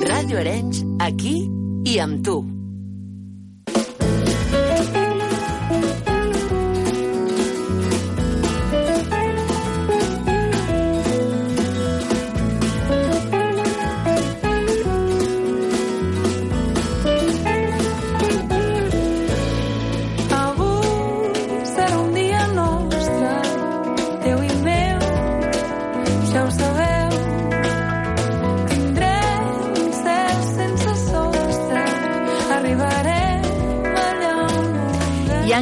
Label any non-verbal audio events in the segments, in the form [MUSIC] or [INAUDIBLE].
Ràdio Arenys, aquí i amb tu.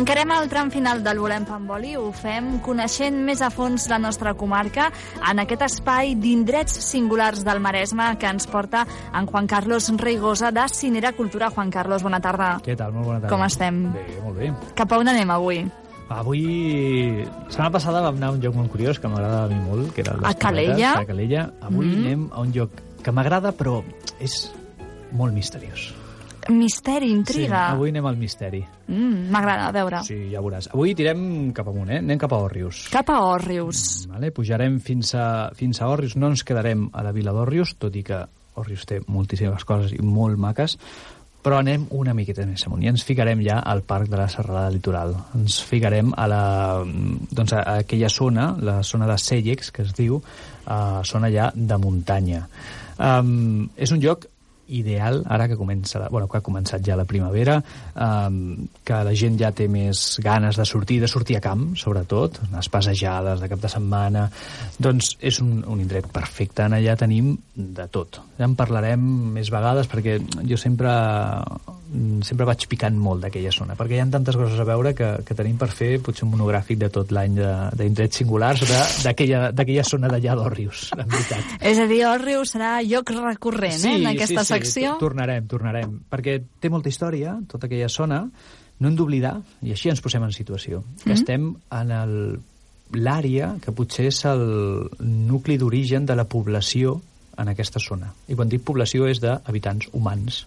Encarem el tram final del Volem Pamboli. Ho fem coneixent més a fons la nostra comarca en aquest espai d'indrets singulars del Maresme que ens porta en Juan Carlos Reigosa de Cinera Cultura. Juan Carlos, bona tarda. Què tal? Molt bona tarda. Com estem? Bé, molt bé. Cap a on anem avui? Avui, la setmana passada vam anar a un lloc molt curiós que m'agrada a mi molt, que era A Calella? A Calella. Avui Mhm. anem a un lloc que m'agrada, però és molt misteriós. Misteri, intriga. Sí, avui anem al misteri. Mm, M'agrada, a veure. Sí, ja veuràs. Avui tirem cap amunt, eh? Anem cap a Òrrius. Cap a Òrrius. Vale? Pujarem fins a, fins a Òrrius. No ens quedarem a la vila d'Òrrius, tot i que Òrrius té moltíssimes coses i molt maques, però anem una miqueta més amunt i ens ficarem ja al Parc de la Serralada Litoral. Ens ficarem a, la, doncs a aquella zona, la zona de Cellex, que es diu, uh, zona ja de muntanya. Um, és un lloc ideal, ara que comença, bueno, que ha començat ja la primavera, um, que la gent ja té més ganes de sortir, de sortir a camp, sobretot, unes passejades de cap de setmana, doncs és un, un indret perfecte. En allà tenim de tot. Ja en parlarem més vegades, perquè jo sempre sempre vaig picant molt d'aquella zona, perquè hi ha tantes coses a veure que, que tenim per fer potser un monogràfic de tot l'any de- d'indrets singulars de- d'aquella zona d'allà d'Òrrius, en veritat. [LAUGHS] És a dir, Òrrius serà lloc recurrent eh, en aquesta sí, secció. Sí, tornarem, tornarem, perquè té molta història, tota aquella zona, no hem d'oblidar, i així ens posem en situació, que Mhm. estem en el l'àrea que potser és el nucli d'origen de la població en aquesta zona. I quan dic població és d'habitants humans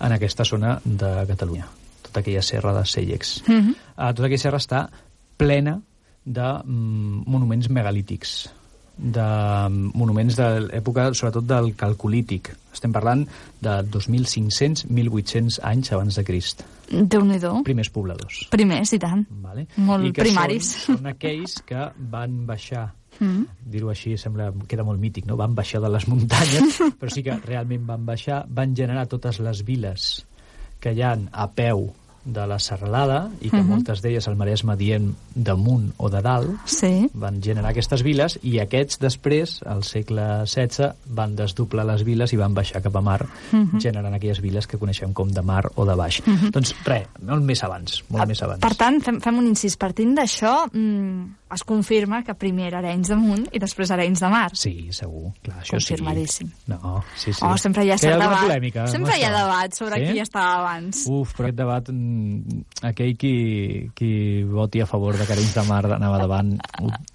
en aquesta zona de Catalunya. Tota aquella serra de Cellex. Mhm. Uh, tota aquella serra està plena de mm, monuments megalítics, de mm, monuments de l'època, sobretot del calcolític. Estem parlant de 2.500-1.800 anys abans de Crist. Déu-n'hi-do. Primers pobladors. Primers, i tant. Vale? Molt I primaris. Són, són aquells que van baixar Mm. dir-ho així sembla, queda molt mític, no? Van baixar de les muntanyes, [LAUGHS] però sí que realment van baixar, van generar totes les viles que hi han a peu de la serralada i que Mhm. moltes d'elles al Maresme dient damunt o de dalt, Sí. van generar aquestes viles i aquests després, al segle XVI, van desdoblar les viles i van baixar cap a mar, Mhm. generant aquelles viles que coneixem com de mar o de baix. Mhm. Doncs res, molt més abans, molt més abans. Per tant, fem, fem un incís. Partint d'això, mm, es confirma que primer era Arenys de Munt i després Arenys de Mar. Sí, segur. Clar, això sí. Confirmadíssim. No, sí, sí. Oh, sempre hi ha Que hi ha debat. polèmica. sempre hi ha debat sobre Sí? qui estava abans. Uf, però aquest debat, mm, aquell qui, qui voti a favor de Arenys de Mar anava davant,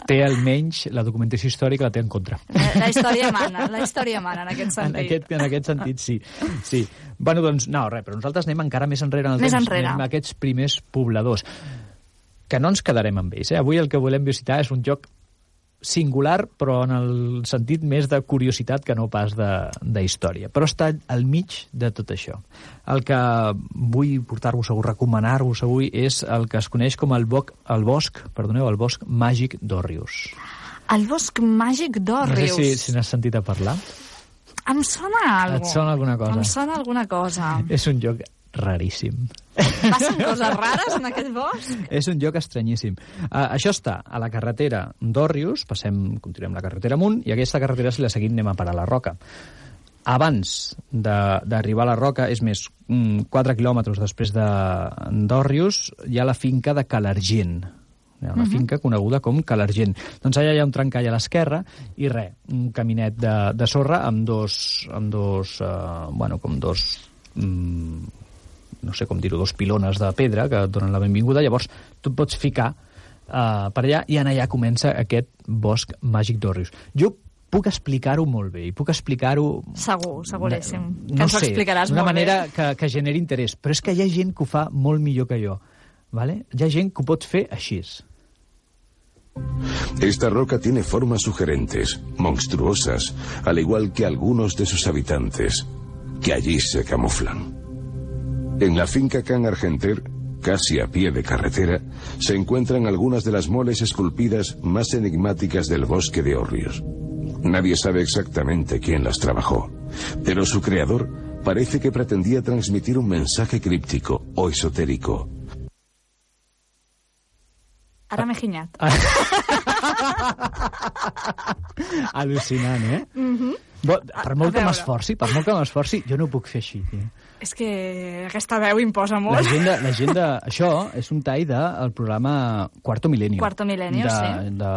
té almenys, la documentació històrica la té en contra. La, la història mana, la història mana en aquest En sentit. aquest, en aquest sentit, sí. sí. Bueno, doncs, no, res, però nosaltres anem encara més enrere en el Més temps. enrere. Anem aquests primers pobladors. Que no ens quedarem amb ells, eh? Avui el que volem visitar és un lloc singular, però en el sentit més de curiositat que no pas de, de història. Però està al mig de tot això. El que vull portar-vos avui, recomanar-vos avui, és el que es coneix com el, boc, el bosc, perdoneu, el bosc màgic d'Òrrius. El bosc màgic No sé d'Òrrius. si, si n'has sentit a parlar. Em sona alguna Et sona alguna cosa? Em sona alguna cosa. [LAUGHS] És un lloc raríssim. Passen coses rares en aquest bosc? És un lloc estranyíssim. Uh, això està a la carretera d'Òrrius, passem, continuem la carretera amunt, i aquesta carretera, si la seguim, anem a parar a la Roca. Abans de- d'arribar a la Roca, és més, 4 quilòmetres després de- d'Òrrius, hi ha la finca de Calargent. Hi ha una Mhm. finca coneguda com Calargent. Doncs allà hi ha un trencall a l'esquerra i res, un caminet de, de sorra amb dos, amb dos uh, bueno, com dos mm, no sé com dir-ho, dos pilones de pedra que et donen la benvinguda, llavors tu et pots ficar uh, per allà i en allà comença aquest bosc màgic d'Òrrius. Jo puc explicar-ho molt bé i puc explicar-ho Segur, seguríssim. que no ens ho sé, explicaràs d'una molt manera bé. que, que generi interès, però és que hi ha gent que ho fa molt millor que jo. ¿vale? Hi ha gent que ho pot fer així. Esta roca tiene formas sugerentes, monstruosas, al igual que algunos de sus habitantes. que allí se camuflan. En la finca Can Argenter, casi a pie de carretera, se encuentran algunas de las moles esculpidas más enigmáticas del bosque de Orrios. Nadie sabe exactamente quién las trabajó, pero su creador parece que pretendía transmitir un mensaje críptico o esotérico. Ara m'he ginyat. [LAUGHS] Al·lucinant, eh? Mm -hmm. Bo, per molt que m'esforci, per molt que m'esforci, jo no ho puc fer així, tio. És que aquesta veu imposa La molt. gent, de, la gent de... Això és un tall del programa Cuarto Milenio. Cuarto Milenio, de, sí. De,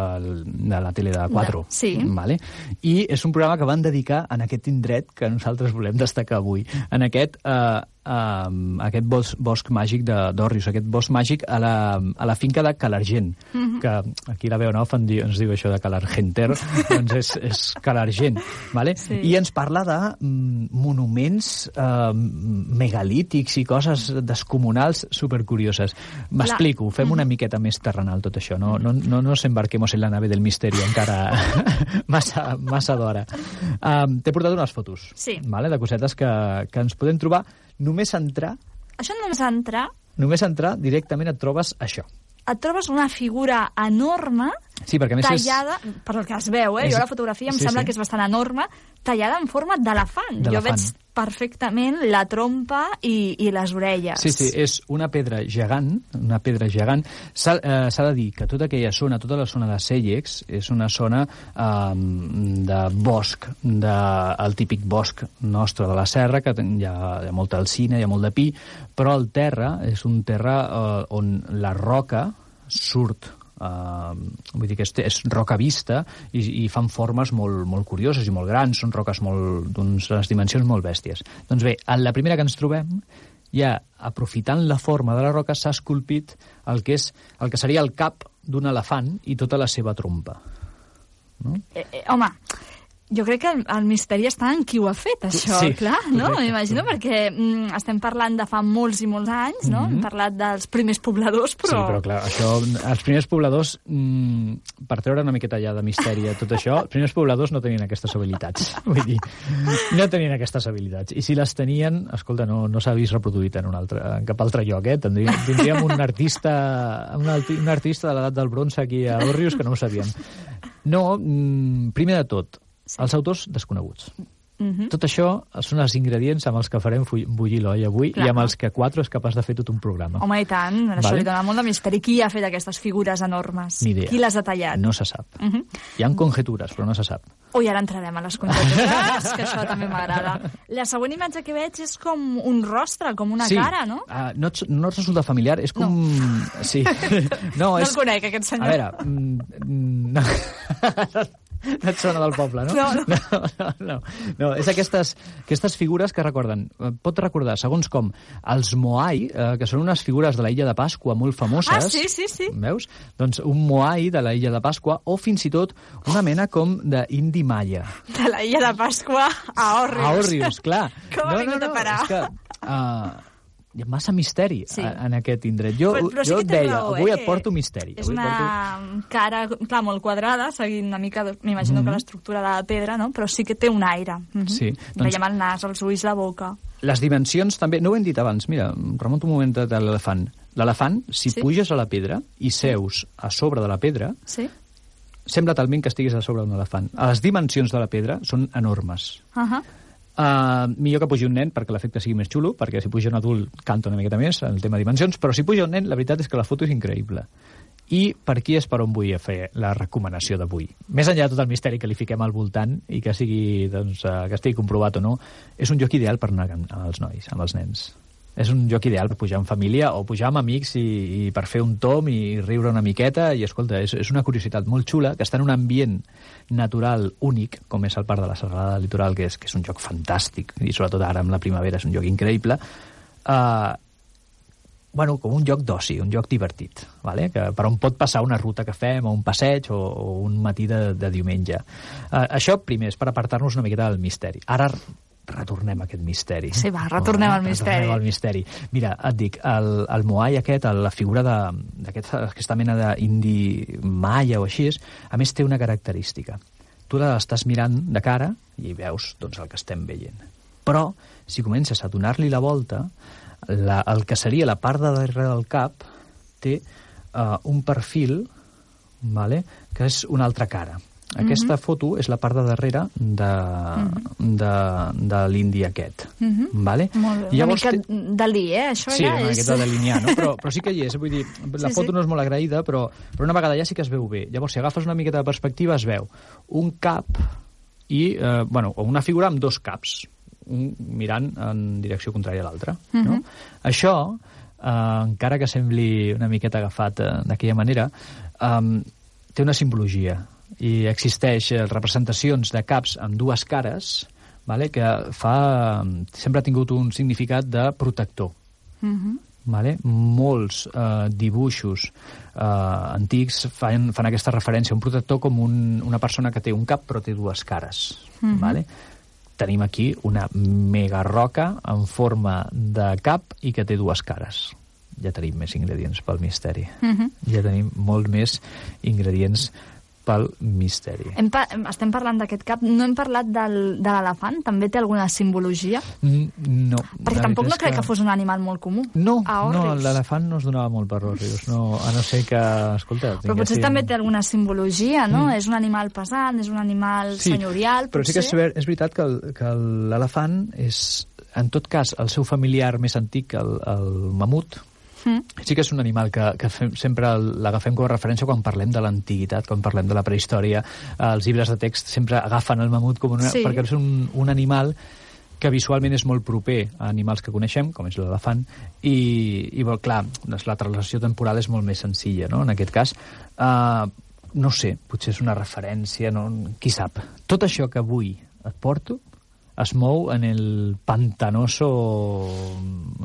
de la tele de 4. De- sí. Vale? I és un programa que van dedicar en aquest indret que nosaltres volem destacar avui. En aquest... Eh, um, aquest bosc, bosc màgic de- d'Òrrius, aquest bosc màgic a la, a la finca de Calargent, Mhm. que aquí la veu en diu, ens diu això de Calargenter, [LAUGHS] doncs és, és Calargent, vale? Sí. I ens parla de mm, monuments eh, megalítics i coses descomunals supercurioses. M'explico, fem una miqueta més terrenal tot això, no, no, no nos embarquemos en la nave del misteri encara [LAUGHS] massa, massa d'hora. Um, T'he portat unes fotos Sí. vale, de cosetes que, que ens podem trobar. Només entrar, Això només entrar, només entrar directament et trobes això. et trobes una figura enorme Sí, perquè més tallada, per el que es veu, eh? és- jo la fotografia em sí, sembla sí. que és bastant enorme, tallada en forma d'elefant. Jo veig perfectament la trompa i, i les orelles. Sí, sí, és una pedra gegant, una pedra gegant. S'ha eh, de dir que tota aquella zona, tota la zona de Cellex, és una zona eh, de bosc, de, el típic bosc nostre de la serra, que hi ha, hi ha molta alcina, hi ha molt de pi, però el terra és un terra eh, on la roca surt Uh, vull dir que és, és roca vista i, i fan formes molt, molt curioses i molt grans, són roques d'unes dimensions molt bèsties. Doncs bé, en la primera que ens trobem, ja aprofitant la forma de la roca s'ha esculpit el que, és, el que seria el cap d'un elefant i tota la seva trompa. Eh, eh, home, jo crec que el, el misteri està en qui ho ha fet, això, Sí, clar, no? M'imagino, perquè mm, estem parlant de fa molts i molts anys, no? Hem parlat dels primers pobladors, però... Mhm. Sí, però clar, això, els primers pobladors, mm, per treure una miqueta ja de misteri a tot això, els primers pobladors no tenien aquestes habilitats. [LAUGHS] Vull dir, no tenien aquestes habilitats. I si les tenien, escolta, no, no s'ha vist reproduït en, un altre, en cap altre lloc, eh? Tindríem, tindríem un artista, un, arti, un artista de l'edat del bronze aquí a Òrrius que no ho sabíem. No, mm, primer de tot, els autors desconeguts. Mhm. Tot això són els ingredients amb els que farem bullir l'olla avui Clar. i amb els que quatre és capaç de fer tot un programa. Home, i tant, això Vale. li dona molt de misteri. Qui ha fet aquestes figures enormes? Ni idea. Qui les ha tallat? No se sap. Mhm. Hi ha conjetures, però no se sap. Ui, ara entrarem a les conjectures, que això també m'agrada. La següent imatge que veig és com un rostre, com una sí. cara, no? Uh, no, et, no et resulta familiar? És com... Sí. [LAUGHS] no, No és... el conec, aquest senyor. A veure... Mm, mm, no. [LAUGHS] [LAUGHS] no et sona del poble, no? No, no. [LAUGHS] no, no, no. no és aquestes, aquestes figures que recorden... eh, Pot recordar, segons com, els Moai, eh, que són unes figures de la illa de Pasqua molt famoses. Ah, sí, sí, sí. Veus? Doncs un Moai de la illa de Pasqua o fins i tot una mena com d'indi maia. De la illa de Pasqua a Òrrius. A Òrrius, clar. [LAUGHS] Com ha vingut a parar? És que, uh, hi ha massa misteri Sí. sí. en aquest indret. Jo, Però- però sí jo et deia, raó, avui eh, et porto misteri. És avui una cara, clar, molt quadrada, seguint una mica, m'imagino Mhm. que l'estructura de la pedra, no? Però sí que té un aire. Mhm. Sí, doncs- Veiem el nas, els ulls, la boca. Les dimensions també, no ho hem dit abans, mira, remunto un moment de l'elefant. L'elefant, si sí. puges a la pedra i seus a sobre de la pedra, Sí? sembla talment que estiguis a sobre d'un elefant. Les dimensions de la pedra són enormes. Uh -huh. Uh, millor que pugi un nen perquè l'efecte sigui més xulo, perquè si puja un adult canta una miqueta més el tema de dimensions, però si puja un nen la veritat és que la foto és increïble. I per aquí és per on vull fer la recomanació d'avui. Més enllà de tot el misteri que li fiquem al voltant i que sigui, doncs, eh, que estigui comprovat o no, és un lloc ideal per anar amb els nois, amb els nens. És un lloc ideal per pujar en família o pujar amb amics i, i per fer un tom i riure una miqueta i, escolta, és, és una curiositat molt xula que està en un ambient natural únic, com és el Parc de la Serralada del Litoral, que és, que és un lloc fantàstic, i sobretot ara amb la primavera és un lloc increïble, uh, bueno, com un lloc d'oci, un lloc divertit, vale? que, per on pot passar una ruta que fem, o un passeig, o, o un matí de, de diumenge. Uh, això, primer, és per apartar-nos una miqueta del misteri. Ara retornem a aquest misteri. Sí, va, retornem al misteri. Retornem al misteri. Mira, et dic, el, el Moai aquest, el, la figura d'aquesta aquesta mena d'indi maia o així, a més té una característica. Tu l'estàs mirant de cara i veus doncs, el que estem veient. Però, si comences a donar-li la volta, la, el que seria la part de darrere del cap té uh, un perfil vale, que és una altra cara. Aquesta foto és la part de darrere de, de, de l'indi aquest. vale? Molt bé. Llavors, una mica Dalí, eh? Això Sí, ja una és... miqueta de linear, no? Però, [LAUGHS] però sí que hi és. Vull dir, la Sí, foto sí. no és molt agraïda, però, però una vegada ja sí que es veu bé. Llavors, si agafes una miqueta de perspectiva, es veu un cap i, eh, bueno, una figura amb dos caps, un mirant en direcció contrària a l'altra. no? Això, eh, encara que sembli una miqueta agafat eh, d'aquella manera, eh, té una simbologia i existeix eh, representacions de caps amb dues cares vale, que fa, sempre ha tingut un significat de protector. Vale? Molts eh, dibuixos eh, antics fan, fan aquesta referència a un protector com un, una persona que té un cap però té dues cares. vale? Tenim aquí una mega roca en forma de cap i que té dues cares. Ja tenim més ingredients pel misteri. Ja tenim molt més ingredients pel misteri. Hem pa estem parlant d'aquest cap, no hem parlat del, de l'elefant? També té alguna simbologia? Mm, No. Perquè tampoc no crec que... fos un animal molt comú. No, no l'elefant no es donava molt per Òrrius, no, a no ser que, escolta... Però potser tinguessin- també té alguna simbologia, no? És un animal pesant, és un animal senyorial, però sí que és, potser? ver- és veritat que el- que l'elefant és, en tot cas, el seu familiar més antic, el, el mamut, Mm. sí que és un animal que, que fem, sempre l'agafem com a referència quan parlem de l'antiguitat, quan parlem de la prehistòria. Eh, Els llibres de text sempre agafen el mamut com una, Sí. perquè és un, un animal que visualment és molt proper a animals que coneixem, com és l'elefant, i, i bueno, clar, doncs la translació temporal és molt més senzilla, no?, en aquest cas. Uh, no sé, potser és una referència, no? qui sap. Tot això que avui et porto es mou en el pantanoso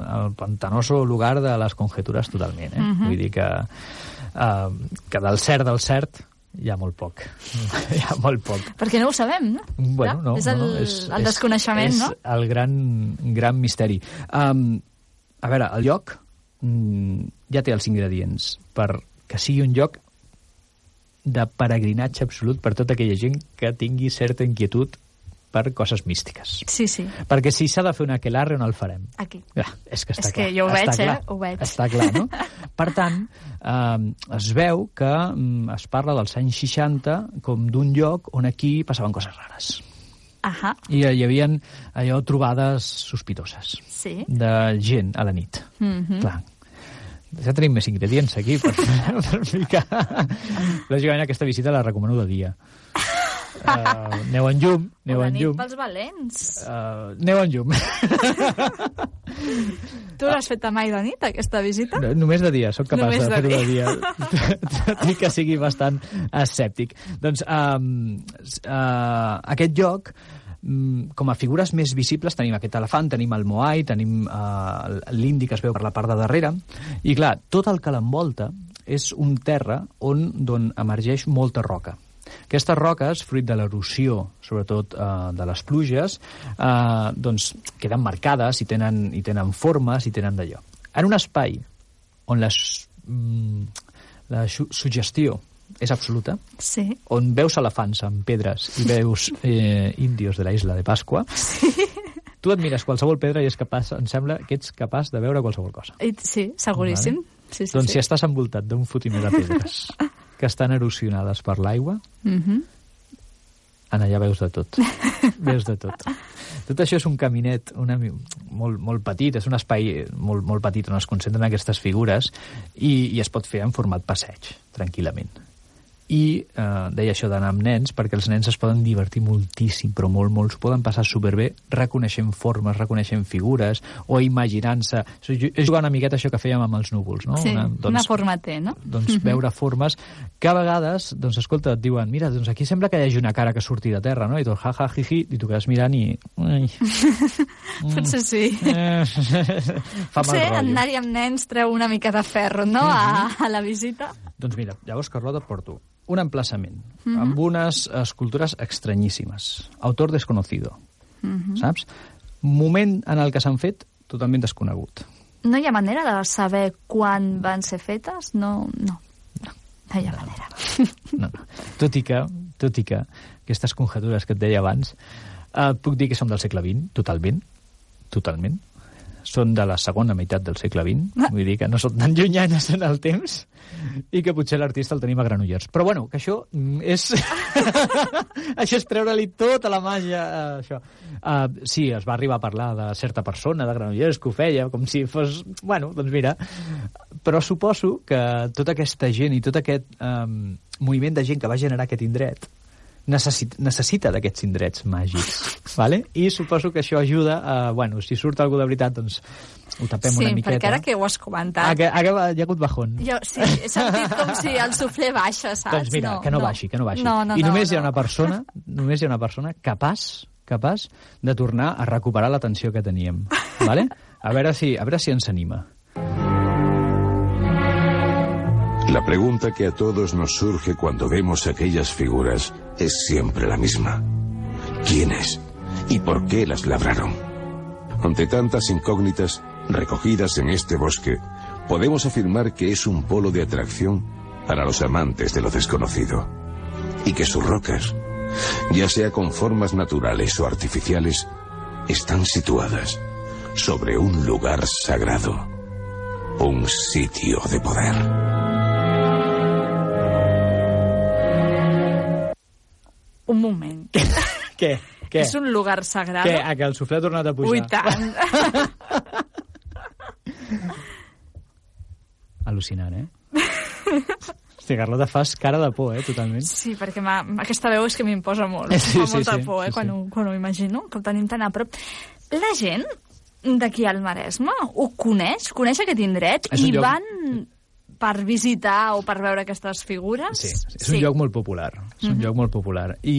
el pantanoso lugar de les conjetures totalment, eh? Vull dir que, uh, que del cert del cert hi ha molt poc. [LAUGHS] hi ha molt poc. Perquè no ho sabem, no? Bueno, no, és el, no, no, és, el desconeixement, és, no? És el gran, gran misteri. Um, a veure, el lloc mm, ja té els ingredients per que sigui un lloc de peregrinatge absolut per tota aquella gent que tingui certa inquietud per coses místiques. Sí, sí, Perquè si s'ha de fer un aquelarre, on el farem? aquí. Ja, és que està És que clar. jo ho està veig, eh? clar. Ho veig. Està clar, no? Per tant, eh, es veu que mm, es parla dels anys 60 com d'un lloc on aquí passaven coses rares. Ahà, I hi havia allò trobades sospitoses sí. de gent a la nit. Mhm. Clar. Ja tenim més ingredients aquí per, [LAUGHS] per ficar. Lògicament aquesta visita la recomano de dia. Uh, aneu en llum, aneu O de en llum. pels valents. Uh, aneu en llum. [LAUGHS] Tu l'has fet mai de nit, aquesta visita? No, només de dia, sóc capaç Només de de fer-ho de dia. [LAUGHS] Tot i que sigui bastant escèptic. Doncs um, uh, aquest lloc, um, com a figures més visibles, tenim aquest elefant, tenim el moai, tenim uh, l'indi que es veu per la part de darrere, i clar, tot el que l'envolta és un terra on, on emergeix molta roca. Aquestes roques, fruit de l'erosió, sobretot eh, de les pluges, eh, doncs queden marcades i tenen, i tenen formes i tenen d'allò. En un espai on la, s- mm, la su sugestió és absoluta, Sí. on veus elefants amb pedres i veus [LAUGHS] eh, índios de la isla de Pasqua, sí. tu et mires qualsevol pedra i és capaç, em sembla que ets capaç de veure qualsevol cosa. Sí, seguríssim. Sí, sí, doncs sí. si estàs envoltat d'un fotimer de pedres [LAUGHS] que estan erosionades per l'aigua, Mhm. en allà veus de tot. [LAUGHS] veus de tot. Tot això és un caminet una, molt, molt petit, és un espai molt, molt petit on es concentren aquestes figures i, i es pot fer en format passeig, tranquil·lament. I eh, deia això d'anar amb nens, perquè els nens es poden divertir moltíssim, però molt, molt, s'ho poden passar superbé reconeixent formes, reconeixent figures, o imaginant-se... És jugar una miqueta això que fèiem amb els núvols, no? Sí, una, forma té, no? doncs, [LAUGHS] veure formes que a vegades, doncs, escolta, et diuen mira, doncs aquí sembla que hi hagi una cara que surti de terra, no? I tu, ja, ja, ji, ji, i tu quedes mirant i... Ai, [LAUGHS] Potser sí. eh, [LAUGHS] fa mal Potser rotllo. anar-hi amb nens treu una mica de ferro, no?, a, a la visita. Doncs mira, llavors, Carlota, et porto un emplaçament amb unes escultures estranyíssimes. Autor desconocido, saps? Moment en el que s'han fet totalment desconegut. No hi ha manera de saber quan van ser fetes? No, no. No, no hi ha manera. [LAUGHS] No, no. Tot i que, tot i que aquestes conjetures que et deia abans, eh, puc dir que són del segle XX, totalment, totalment. Són de la segona meitat del segle XX, vull dir que no són tan llunyanes en el temps i que potser l'artista el tenim a Granollers. Però bueno, que això és... [LAUGHS] això és treure-li tota la màgia això. Uh, sí, es va arribar a parlar de certa persona de Granollers que ho feia, com si fos... Bueno, doncs mira, però suposo que tota aquesta gent i tot aquest um, moviment de gent que va generar aquest indret necessita, necessita d'aquests indrets màgics, vale? i suposo que això ajuda a, bueno, si surt algú de veritat, doncs ho tapem sí, una miqueta. perquè ara que ho has comentat... Ah, que, que hi ha hagut bajón. Jo, sí, he sentit com si el suflé baixa, saps? Doncs mira, no, que no, no baixi, que no baixi. No, no, I només no, hi ha una persona, només hi ha una persona capaç capaç de tornar a recuperar l'atenció que teníem. ¿vale? A veure si, a veure si ens anima. La pregunta que a todos nos surge cuando vemos aquellas figuras es siempre la misma. ¿Quiénes? ¿Y por qué las labraron? Ante tantas incógnitas recogidas en este bosque, podemos afirmar que es un polo de atracción para los amantes de lo desconocido. Y que sus rocas, ya sea con formas naturales o artificiales, están situadas sobre un lugar sagrado, un sitio de poder. Un moment. Què? Què? És un lugar sagrat? Què? A que el suflé ha tornat a pujar? Ui, tant. [LAUGHS] Al·lucinant, eh? Hosti, Carlota, fas cara de por, eh, totalment. Sí, perquè aquesta veu és que m'imposa molt. Sí, Fa sí, molta sí, por, eh, sí, quan, sí. Ho, quan ho imagino, que ho tenim tan a prop. La gent d'aquí al Maresme ho coneix? Coneix aquest indret? I lloc- van per visitar o per veure aquestes figures? Sí, és un lloc molt popular. És un lloc molt popular. I,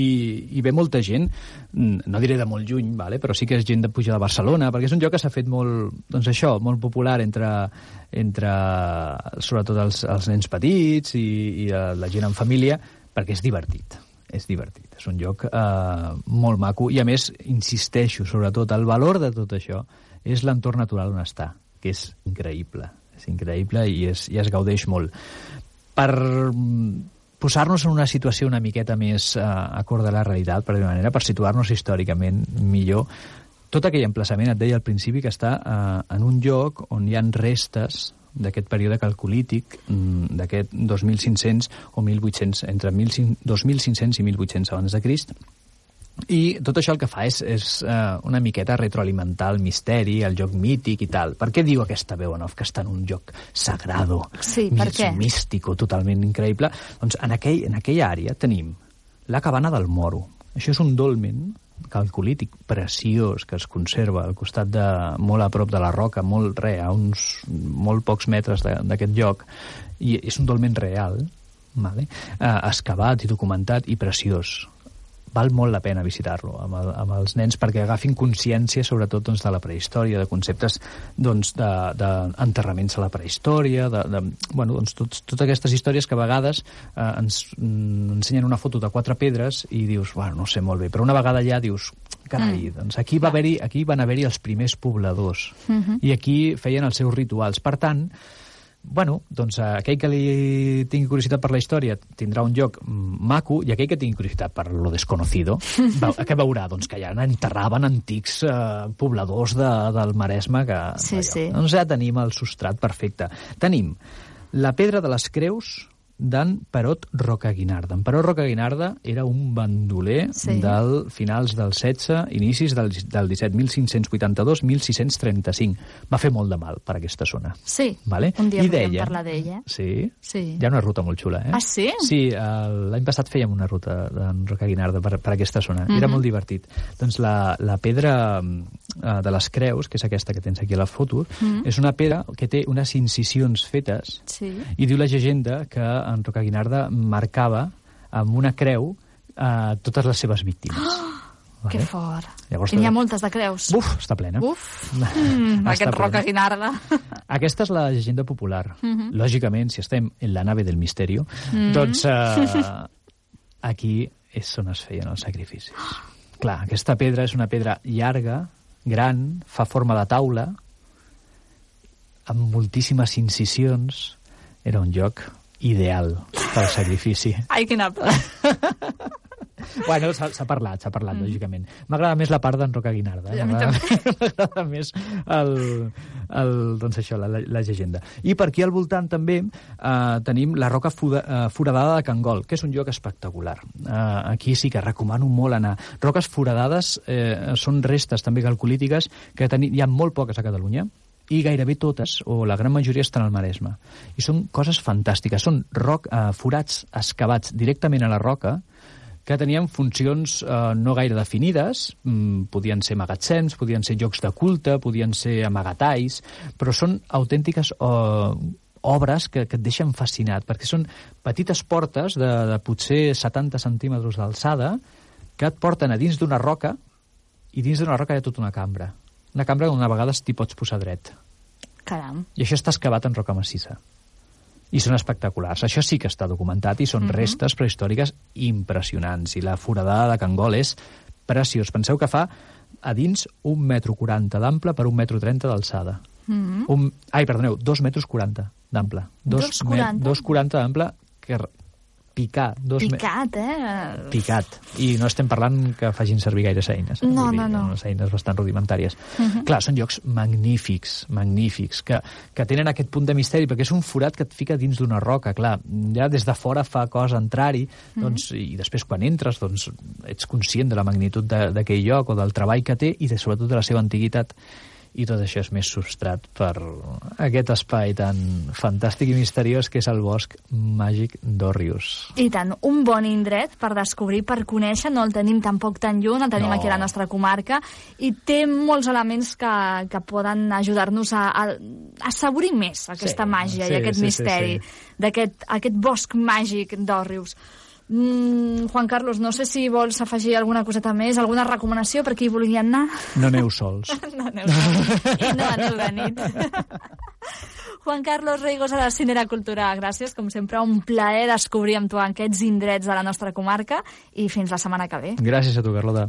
I ve molta gent, mm, no diré de molt lluny, vale? però sí que és gent de pujar de Barcelona, perquè és un lloc que s'ha fet molt, doncs això, molt popular entre, entre sobretot els, els nens petits i, i eh, la gent en família, perquè és divertit és divertit, és un lloc eh, molt maco i a més, insisteixo, sobretot el valor de tot això és l'entorn natural on està, que és increïble és increïble i es, i es gaudeix molt. Per posar-nos en una situació una miqueta més eh, acord de la realitat, per dir manera, per situar-nos històricament millor, tot aquell emplaçament, et deia al principi, que està eh, en un lloc on hi han restes d'aquest període calcolític, mm, d'aquest 2500 o 1800, entre 1500 2500 i 1800 abans de Crist, i tot això el que fa és, és uh, una miqueta retroalimentar el misteri, el joc mític i tal. Per què diu aquesta veu en off que està en un joc sagrado, Sí, per què? místico, totalment increïble? Doncs en, aquell, en aquella àrea tenim la cabana del Moro. Això és un dolmen calcolític preciós que es conserva al costat de, molt a prop de la roca, molt re, a uns molt pocs metres d'aquest lloc, i és un dolmen real, vale? eh, excavat i documentat i preciós val molt la pena visitar-lo amb, el, amb els nens perquè agafin consciència sobretot doncs, de la prehistòria, de conceptes doncs, d'enterraments de, de a la prehistòria, de, de, bueno, doncs, tots, totes aquestes històries que a vegades eh, ens mm, ensenyen una foto de quatre pedres i dius, bueno, no sé molt bé, però una vegada allà dius, carai, mm. doncs aquí, va haver aquí van haver-hi els primers pobladors mm -hmm. i aquí feien els seus rituals. Per tant, bueno, doncs eh, aquell que li tingui curiositat per la història tindrà un lloc maco i aquell que tingui curiositat per lo desconocido [LAUGHS] veu, que veurà doncs, que ja enterraven antics eh, pobladors de, del Maresme que, Sí, allò. sí. doncs ja tenim el substrat perfecte tenim la pedra de les creus d'en Perot Rocaguinarda. En Perot Rocaguinarda era un bandoler Sí. del finals del 16, inicis del, del 17, 1582-1635. Va fer molt de mal per aquesta zona. Sí, Vale? un dia I deia- parlar d'ella. Sí? Sí. Hi ha una ruta molt xula, eh? Ah, sí? Sí, el- l'any passat fèiem una ruta d'en Roca Guinarda per, per aquesta zona. Mhm. Era molt divertit. Doncs la, la pedra eh, de les creus, que és aquesta que tens aquí a la foto, és una pedra que té unes incisions fetes Sí. i diu la llegenda que en Roca Guinarda marcava amb una creu eh, totes les seves víctimes. Que fort. Llavors, n'hi ha tot- moltes de creus. Buf, està plena. Uf. Mm, [LAUGHS] aquest plena. Roca Guinarda. Aquesta és la llegenda popular. Mhm. Lògicament, si estem en la nave del misterio, doncs eh, [LAUGHS] aquí és on es feien els sacrificis. Clar, aquesta pedra és una pedra llarga, gran, fa forma de taula, amb moltíssimes incisions. Era un lloc ideal pel sacrifici. Ai, quina [LAUGHS] bueno, s'ha parlat, s'ha parlat, mm. lògicament. M'agrada més la part d'en Roca Guinarda. Eh? [LAUGHS] M'agrada més el, el, doncs això, la, la llegenda. I per aquí al voltant també eh, tenim la Roca Fuda, eh, Foradada de Cangol, que és un lloc espectacular. Eh, aquí sí que recomano molt anar. Roques foradades eh, són restes també calcolítiques que hi ha molt poques a Catalunya, i gairebé totes, o la gran majoria, estan al Maresme. I són coses fantàstiques. Són roc, eh, forats excavats directament a la roca, que tenien funcions eh, no gaire definides, mm, podien ser magatzems, podien ser llocs de culte, podien ser amagatalls, però són autèntiques eh, obres que, que et deixen fascinat, perquè són petites portes de, de potser 70 centímetres d'alçada que et porten a dins d'una roca i dins d'una roca hi ha tota una cambra. Una cambra on a vegades t'hi pots posar dret. Caram. I això està excavat en roca massissa. I són espectaculars. Això sí que està documentat i són Mhm. restes prehistòriques impressionants. I la foradada de Cangol és preciós. Penseu que fa a dins un metro quaranta d'ample per un metro trenta d'alçada. Mhm. Un, ai, perdoneu, dos metres quaranta d'ample. Dos quaranta? Dos quaranta d'ample que picar. Dos Picat, eh? picat. I no estem parlant que facin servir gaires eines. eh? No, dir, no, no. Unes eines bastant rudimentàries. Clar, són llocs magnífics, magnífics, que, que tenen aquest punt de misteri, perquè és un forat que et fica dins d'una roca. Clar, ja des de fora fa cosa entrar-hi, doncs, i després quan entres doncs, ets conscient de la magnitud de- d'aquell lloc o del treball que té i de, sobretot de la seva antiguitat i tot això és més substrat per aquest espai tan fantàstic i misteriós que és el bosc màgic d'Òrrius. I tant, un bon indret per descobrir, per conèixer, no el tenim tampoc tan lluny, el tenim No. aquí a la nostra comarca, i té molts elements que, que poden ajudar-nos a, a assaborir més aquesta Sí, màgia sí, i aquest sí, sí, misteri sí. d'aquest aquest bosc màgic d'Òrrius. Mm, Juan Carlos, no sé si vols afegir alguna coseta més, alguna recomanació per qui vulgui anar. No aneu sols. [LAUGHS] No aneu sols. I no aneu de nit. [LAUGHS] Juan Carlos Reigosa de Cinera Cultura, gràcies, com sempre, un plaer descobrir amb tu aquests indrets de la nostra comarca i fins la setmana que ve. Gràcies a tu, Carlota.